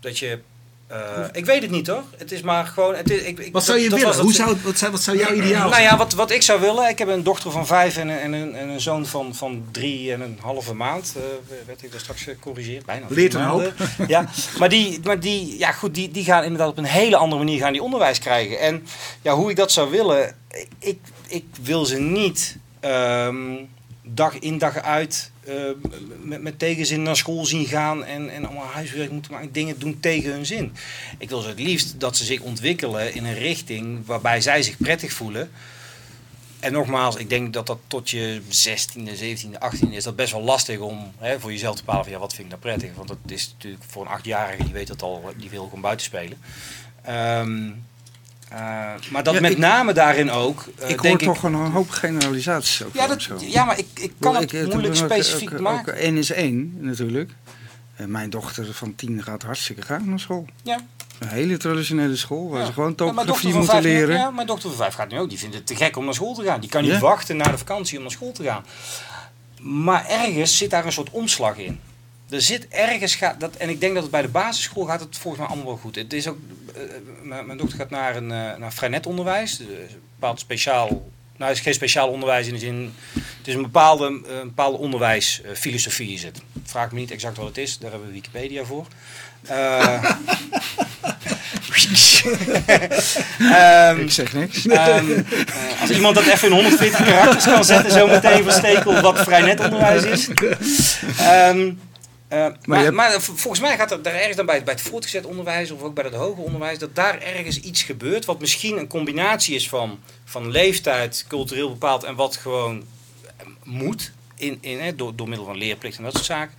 Dat je. eh, ik weet het niet hoor. Het is maar gewoon. Het is, ik, ik, Wat zou je dat- willen? Hoe het- zou, wat, zou, wat zou jouw ideaal Nou zijn? ja, wat, wat ik zou willen. Ik heb een dochter van vijf en een, en een, en een zoon van, van drie en een halve maand. eh, werd ik daar straks gecorrigeerd. Bijna. Leert een maanden. Ja, maar, die, maar die, ja, goed, die, die gaan inderdaad op een hele andere manier gaan die onderwijs krijgen. En ja, hoe ik dat zou willen. Ik, ik wil ze niet ehm, dag in dag uit met, met tegenzin naar school zien gaan en, en allemaal huiswerk moeten maken, dingen doen tegen hun zin. Ik wil ze het liefst dat ze zich ontwikkelen in een richting waarbij zij zich prettig voelen. En nogmaals, ik denk dat dat tot je 16e, 17e, 18e is dat best wel lastig om hè, voor jezelf te bepalen van ja, wat vind ik nou prettig. Want dat is natuurlijk voor een achtjarige, die weet dat al, die wil gewoon buiten spelen. Ehm, eh, maar dat Ja, met ik- name daarin ook, eh, ik hoor ik... toch een hoop generalisaties over Ja, dat, zo. ja, maar ik, ik kan het moeilijk ook- specifiek ook, maken. Ook één is één, natuurlijk. En mijn dochter van tien gaat hartstikke graag naar school. Ja. Een hele traditionele school, waar Ja. ze gewoon Ja, topografie van moeten leren. Ja, mijn dochter van vijf gaat nu ook. Die vindt het te gek om naar school te gaan. Die kan niet Ja? wachten na de vakantie om naar school te gaan. Maar ergens zit daar een soort omslag in. Er zit ergens, gaat dat, en ik denk dat het bij de basisschool gaat het volgens mij allemaal wel goed. Het is ook, eh, mijn, mijn dochter gaat naar een eh, naar Freinet onderwijs. Dus een bepaald speciaal, nou het is geen speciaal onderwijs in de zin, het is een bepaalde, eh, een bepaalde onderwijsfilosofie is het. Vraag me niet exact wat het is, daar hebben we Wikipedia voor. Eh, [LAUGHS] Ehm, Ik zeg niks. Ehm, eh, als iemand dat even in 140 karakters kan zetten, zo meteen van Stekel, wat vrij net onderwijs is. Ehm, eh, maar, hebt- volgens mij gaat er daar ergens dan bij, het- bij het voortgezet onderwijs of ook bij het hoger onderwijs, dat daar ergens iets gebeurt wat misschien een combinatie is van, van leeftijd, cultureel bepaald en wat gewoon eh, moet in, in, hè, door, door middel van leerplicht en dat soort zaken.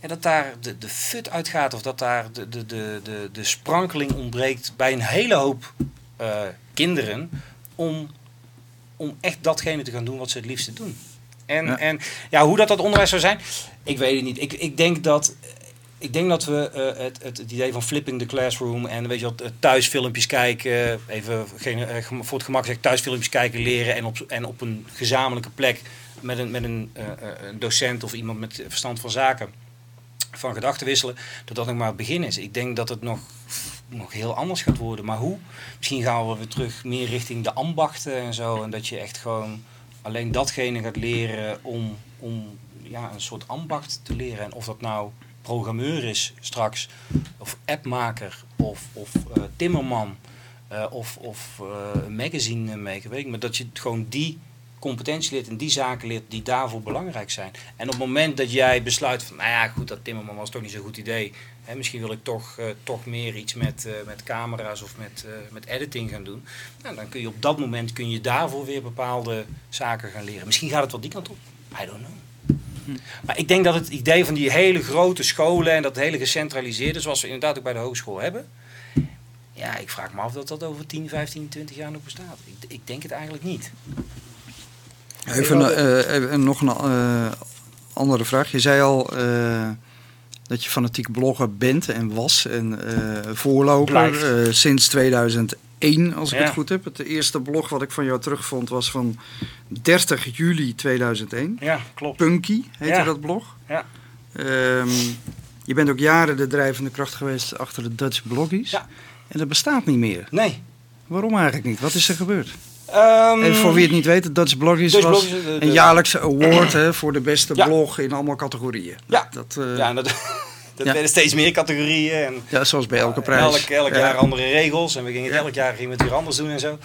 En dat daar de, de fut uitgaat of dat daar de, de, de, de, de sprankeling ontbreekt bij een hele hoop eh, kinderen om, om echt datgene te gaan doen wat ze het liefste doen. En Ja. en ja, hoe dat dat onderwijs zou zijn, ik weet het niet. Ik, ik denk dat. Ik denk dat we eh, het, het, het idee van flipping the classroom en weet je wat, thuisfilmpjes kijken, even geen, eh, voor het gemak zeg thuisfilmpjes kijken, leren en op, en op een gezamenlijke plek met een, met een, eh, een docent of iemand met verstand van zaken van gedachten wisselen, dat dat nog maar het begin is. Ik denk dat het nog, nog heel anders gaat worden. Maar hoe? Misschien gaan we weer terug meer richting de ambachten en zo. En dat je echt gewoon alleen datgene gaat leren om, om ja, een soort ambacht te leren. En of dat nou programmeur is straks, of appmaker, of, of eh, timmerman, eh, of, of een magazine maker, weet ik, maar dat je gewoon die competentie leert en die zaken leert die daarvoor belangrijk zijn. En op het moment dat jij besluit van, nou ja, goed, dat timmerman was toch niet zo'n goed idee. Hè, misschien wil ik toch, eh, toch meer iets met, eh, met camera's of met, eh, met editing gaan doen. Nou, dan kun je op dat moment kun je daarvoor weer bepaalde zaken gaan leren. Misschien gaat het wel die kant op. I don't know. Maar ik denk dat het idee van die hele grote scholen en dat hele gecentraliseerde, zoals we inderdaad ook bij de hogeschool hebben. Ja, ik vraag me af dat dat over 10, 15, 20 jaar nog bestaat. Ik, ik denk het eigenlijk niet. Even, nog een andere vraag. Je zei al dat je fanatiek blogger bent en was en eh, voorloper eh, sinds 2001, als ik Ja. het goed heb. Het eerste blog wat ik van jou terugvond was van 30 juli 2001. Ja, klopt. Punky heette Ja. dat blog. Ja. Ehm, je bent ook jaren de drijvende kracht geweest achter de Dutch Bloggies. Ja. En dat bestaat niet meer. Nee. Waarom eigenlijk niet? Wat is er gebeurd? Ehm, En voor wie het niet weet, Dutch Bloggies Dutch was Bloggies, de- de- een jaarlijkse award [CLEARS THROAT] hè, voor de beste Ja. blog in allemaal categorieën. Ja. Dat, eh, Ja, dat, [LAUGHS] dat Ja. werden steeds meer categorieën. En ja, zoals bij elke elk, prijs. elk Ja. jaar andere regels. En we gingen het elk jaar gingen we het weer anders doen en zo.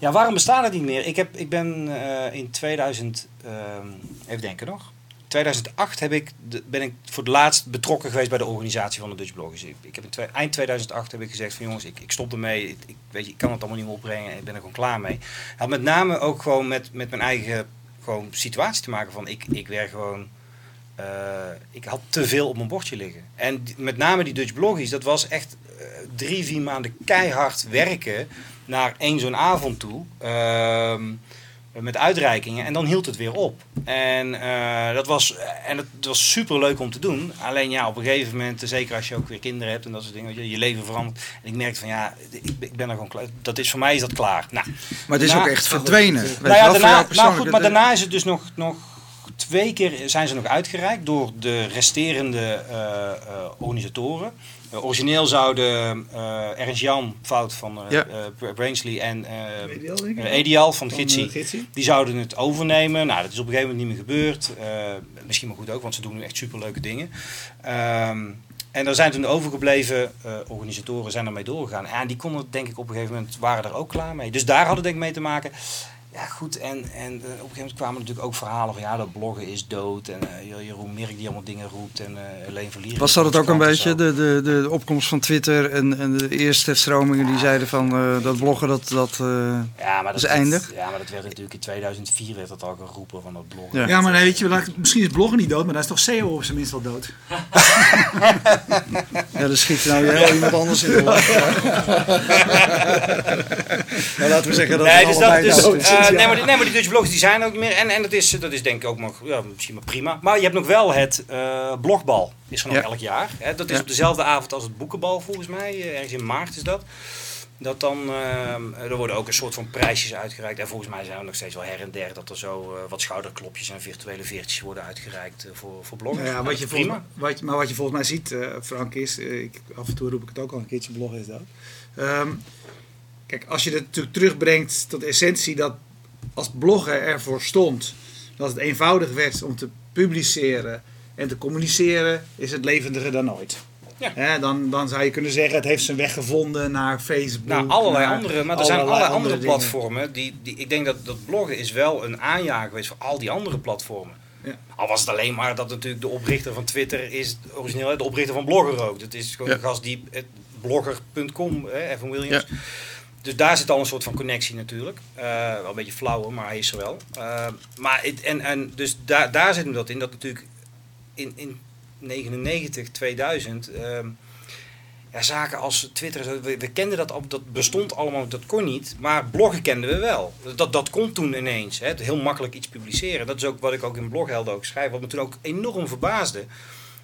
Ja, waarom bestaat het niet meer? Ik, heb, ik ben eh, in 2000, ehm, even denken nog. 2008 heb ik, ben ik voor het laatst betrokken geweest bij de organisatie van de Dutch Bloggers. Ik, heb in twee- eind 2008 heb ik gezegd van jongens, ik, ik stop ermee. Ik, ik, weet je, ik kan het allemaal niet meer opbrengen. Ik ben er gewoon klaar mee. Had met name ook gewoon met, met mijn eigen gewoon, situatie te maken van ik, ik werk gewoon... eh, ik had te veel op mijn bordje liggen. En met name die Dutch Bloggies, dat was echt eh, drie, vier maanden keihard werken naar één zo'n avond toe. Ehm, met uitreikingen en dan hield het weer op. En, eh, dat was, en het was super leuk om te doen. Alleen ja, op een gegeven moment, zeker als je ook weer kinderen hebt en dat soort dingen, je, je leven verandert. En ik merkte van ja, ik, ik ben er gewoon klaar. Dat is, voor mij is dat klaar. Nou, Maar het is daarna- ook echt verdwenen. Nou ja, daarna, nou goed, maar daarna is het dus nog, nog twee keer zijn ze nog uitgereikt door de resterende eh, eh, organisatoren. Eh, origineel zouden eh Ernst Jan Fout van eh Ja. eh, Brainsley en eh Edial, van Van, Gitsi, die zouden het overnemen. Nou, dat is op een gegeven moment niet meer gebeurd. Eh, misschien maar goed ook, want ze doen nu echt superleuke dingen. Ehm, en er zijn toen de overgebleven eh, organisatoren zijn ermee doorgegaan. En die konden denk ik op een gegeven moment, waren er ook klaar mee. Dus daar hadden denk ik mee te maken. Ja goed, en, en eh, op een gegeven moment kwamen natuurlijk ook verhalen van ja, dat bloggen is dood. En eh, Jeroen Merk die allemaal dingen roept en eh Helene Verlier. Was dat het ook een en beetje, de, de, de opkomst van Twitter en, en de eerste stromingen die zeiden van eh, dat bloggen, dat... dat eh, Ja, maar dat is eindig? Ja, maar dat werd natuurlijk in 2004 werd dat al geroepen van dat bloggen. Ja. Ja, maar nee, weet je, misschien is bloggen niet dood, maar dan is toch SEO op zijn minst wel dood. [LAUGHS] ja, dan schiet nou heel iemand anders in de lach. [LAUGHS] nou, laten we zeggen dat nee, het dus dat, dus, dood is. Eh, nee, maar die, nee, maar die Dutch blogs die zijn ook niet meer. En, en dat, is, dat is denk ik ook nog ja, misschien maar prima. Maar je hebt nog wel het eh, blogbal. Is er nog elk jaar. Hè? Dat is op dezelfde avond als het boekenbal volgens mij. eh, ergens in maart is dat. Dat dan, eh, er worden ook een soort van prijsjes uitgereikt. En volgens mij zijn er nog steeds wel her en der dat er zo wat schouderklopjes en virtuele veertjes worden uitgereikt voor, voor bloggers. Nou ja, wat je volgens, wat, je- maar wat je volgens mij ziet, Frank, is, ik, af en toe roep ik het ook al een keertje, bloggen is dat. Ehm, kijk, als je het natuurlijk terugbrengt tot de essentie dat als bloggen ervoor stond, dat het eenvoudig werd om te publiceren en te communiceren, is het levendiger dan ooit. Ja. Dan, dan zou je kunnen zeggen, het heeft zijn weg gevonden naar Facebook. Nou, allerlei naar andere, maar er zijn allerlei andere platformen. Die, die, ik denk dat, dat bloggen is wel een aanjager geweest voor al die andere platformen. Ja. Al was het alleen maar dat natuurlijk de oprichter van Twitter is origineel de oprichter van Blogger ook. Dat is gewoon Ja. een gast die het blogger.com, hè, Evan Williams. Dus daar zit al een soort van connectie natuurlijk. Eh, wel een beetje flauw, maar hij is er wel. Eh, maar en, en dus daar, daar zit hem dat in. Dat natuurlijk in, in 99, 2000. ehm, ja, zaken als Twitter, we, kenden dat al, dat bestond allemaal, dat kon niet. Maar bloggen kenden we wel. Dat, dat kon toen ineens. Hè, heel makkelijk iets publiceren. Dat is ook wat ik ook in Bloghelden ook schrijf. Wat me toen ook enorm verbaasde.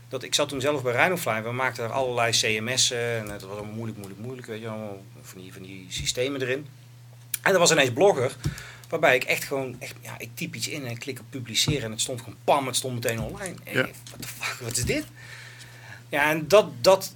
Dat ik zat toen zelf bij Rhinofly. We maakten er allerlei CMS'en. En dat was allemaal moeilijk, moeilijk, moeilijk. Weet je, allemaal van die, van die systemen erin. En er was ineens blogger. Waarbij ik echt gewoon, echt, ja, ik typ iets in en ik klik op publiceren. En het stond gewoon pam, het stond meteen online. En Ja. what the fuck, wat is dit? Ja, en dat, dat,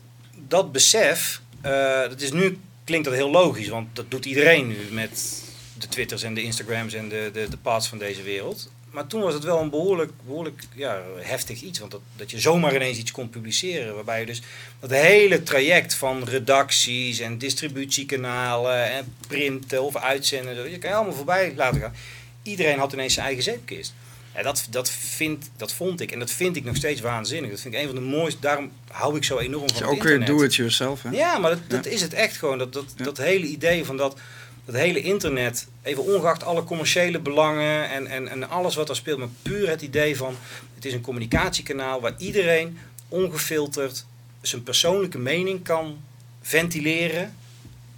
dat besef, eh, dat is nu klinkt dat heel logisch, want dat doet iedereen nu met de Twitters en de Instagrams en de, de, de paths van deze wereld. Maar toen was het wel een behoorlijk, behoorlijk ja, heftig iets. Want dat, dat je zomaar ineens iets kon publiceren. Waarbij je dus dat hele traject van redacties en distributiekanalen en printen of uitzenden. Je kan je allemaal voorbij laten gaan. Iedereen had ineens zijn eigen zeepkist. Ja, dat, dat, vind, dat vond ik en dat vind ik nog steeds waanzinnig. Dat vind ik een van de mooiste. Daarom hou ik zo enorm Het van is het ook weer internet. do it yourself. Hè? Ja, maar dat, dat is het echt gewoon. Dat, dat, Ja. dat hele idee van dat, dat hele internet, even ongeacht alle commerciële belangen en, en, en alles wat er speelt, maar puur het idee van het is een communicatiekanaal waar iedereen ongefilterd zijn persoonlijke mening kan ventileren.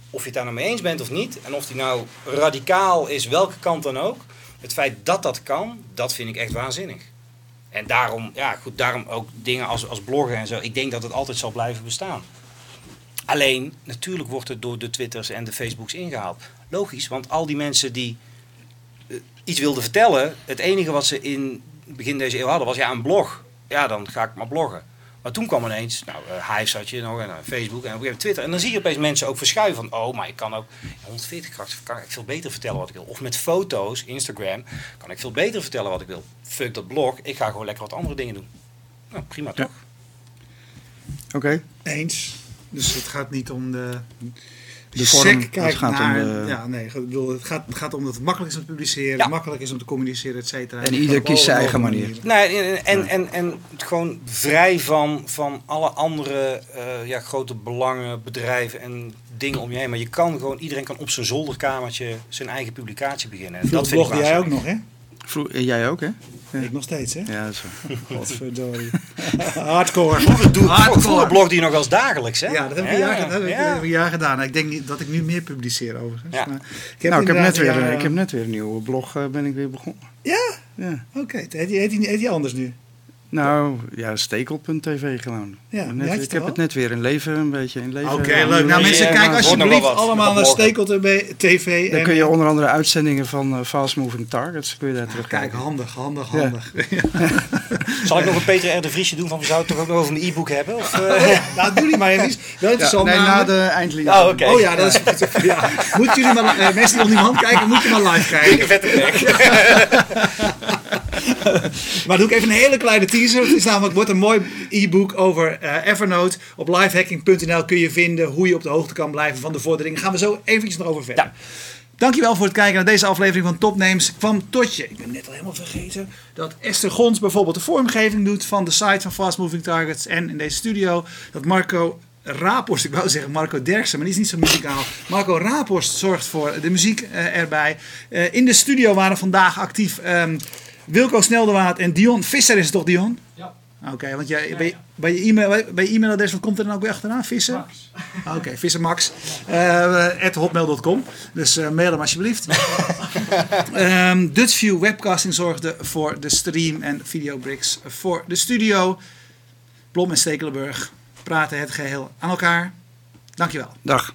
Of je het daar nou mee eens bent of niet. En of die nou radicaal is, welke kant dan ook. Het feit dat dat kan, dat vind ik echt waanzinnig. En daarom, ja goed, daarom ook dingen als, als bloggen en zo. Ik denk dat het altijd zal blijven bestaan. Alleen, natuurlijk wordt het door de Twitters en de Facebooks ingehaald. Logisch, want al die mensen die eh, iets wilden vertellen, het enige wat ze in begin deze eeuw hadden was ja, een blog. Ja, dan ga ik maar bloggen. Maar toen kwam ineens, nou, eh, Hives had je nog en eh, Facebook en op een gegeven moment Twitter. En dan zie je opeens mensen ook verschuiven van, oh, maar ik kan ook in 140 krachten kan ik veel beter vertellen wat ik wil. Of met foto's, Instagram, kan ik veel beter vertellen wat ik wil. Fuck dat blog, ik ga gewoon lekker wat andere dingen doen. Nou, prima Ja. toch? Oké. Eens. Dus het gaat niet om de. De vorm, kijkt gaat om naar, de- Ja, nee, ik bedoel, het, gaat, het gaat om dat het makkelijk is om te publiceren, Ja. makkelijk is om te communiceren, et cetera. En ieder kiest zijn eigen manier. Nee, en, en, en, en gewoon vrij van, van alle andere eh, ja, grote belangen, bedrijven en dingen om je heen. Maar je kan gewoon, iedereen kan op zijn zolderkamertje zijn eigen publicatie beginnen. En Dat dat vind ik blogde jij ook nog, hè? Vroeg, eh, jij ook, hè? Ja. Ik nog steeds, hè? Ja, dat is zo. Godverdorie. [LAUGHS] Hardcore. Vroeger, doe, Hardcore. vroeger blogde je nog wel eens dagelijks, hè? Ja, dat heb ik, een jaar, dat heb ik ja. een jaar gedaan. Ik denk niet dat ik nu meer publiceer overigens. Ja. Maar nou, ik heb, net weer, een jaar- ik heb net weer een nieuwe blog eh, ben ik weer begonnen. Ja? Ja. Oké, heet, die- heet, die- heet die anders nu? Nou, ja, stekel.tv gewoon. Ja, Net- je ik heb al? het net weer in leven, een beetje in leven. Oké, leuk. Nou mensen, kijk nog alsjeblieft allemaal naar Bloggen. Stekel TV. Dan en, kun je onder andere uitzendingen van eh, Fast Moving Targets kun je daar Kijk, terugkijken. handig, handig, Ja. handig. [LAUGHS] Zal ik nog een Peter R. de Vriesje doen van we zouden het toch ook nog over een e-book hebben? Of, eh? nou, doe die maar even. Wel Ja, interessant. nee, na de eindlinie. Oh, oké. Oh ja, dat is ja. Moeten jullie maar, mensen die op die hand kijken, moeten maar live kijken. Vette bek. [LAUGHS] Maar doe ik even een hele kleine teaser. Het is namelijk, wordt een mooi e-book over eh, Evernote. Op livehacking.nl kun je vinden hoe je op de hoogte kan blijven van de vorderingen. Gaan we zo eventjes nog over verder. Ja. Dankjewel voor het kijken naar deze aflevering van Topnames. Kwam tot je. Ik ben net al helemaal vergeten dat Esther Gons bijvoorbeeld de vormgeving doet van de site van Fast Moving Targets. En in deze studio dat Marco Raporst, ik wou zeggen Marco Derksen, maar die is niet zo muzikaal. Marco Raporst zorgt voor de muziek eh, erbij. Eh, in de studio waren vandaag actief ehm, Wilco Sneldewaard en Dion Visser is het toch Dion? Ja. Oké, want jij, bij, bij, je e-mail, bij je e-mailadres, wat komt er dan ook weer achteraan? Visser? Max. Oké, vissermax. eh at hotmail.com. Dus eh, mail hem alsjeblieft. [LAUGHS] Ehm Dutchview Webcasting zorgde voor de stream en videobricks voor de studio. Blom en Stekelenburg praten het geheel aan elkaar. Dankjewel. Dag.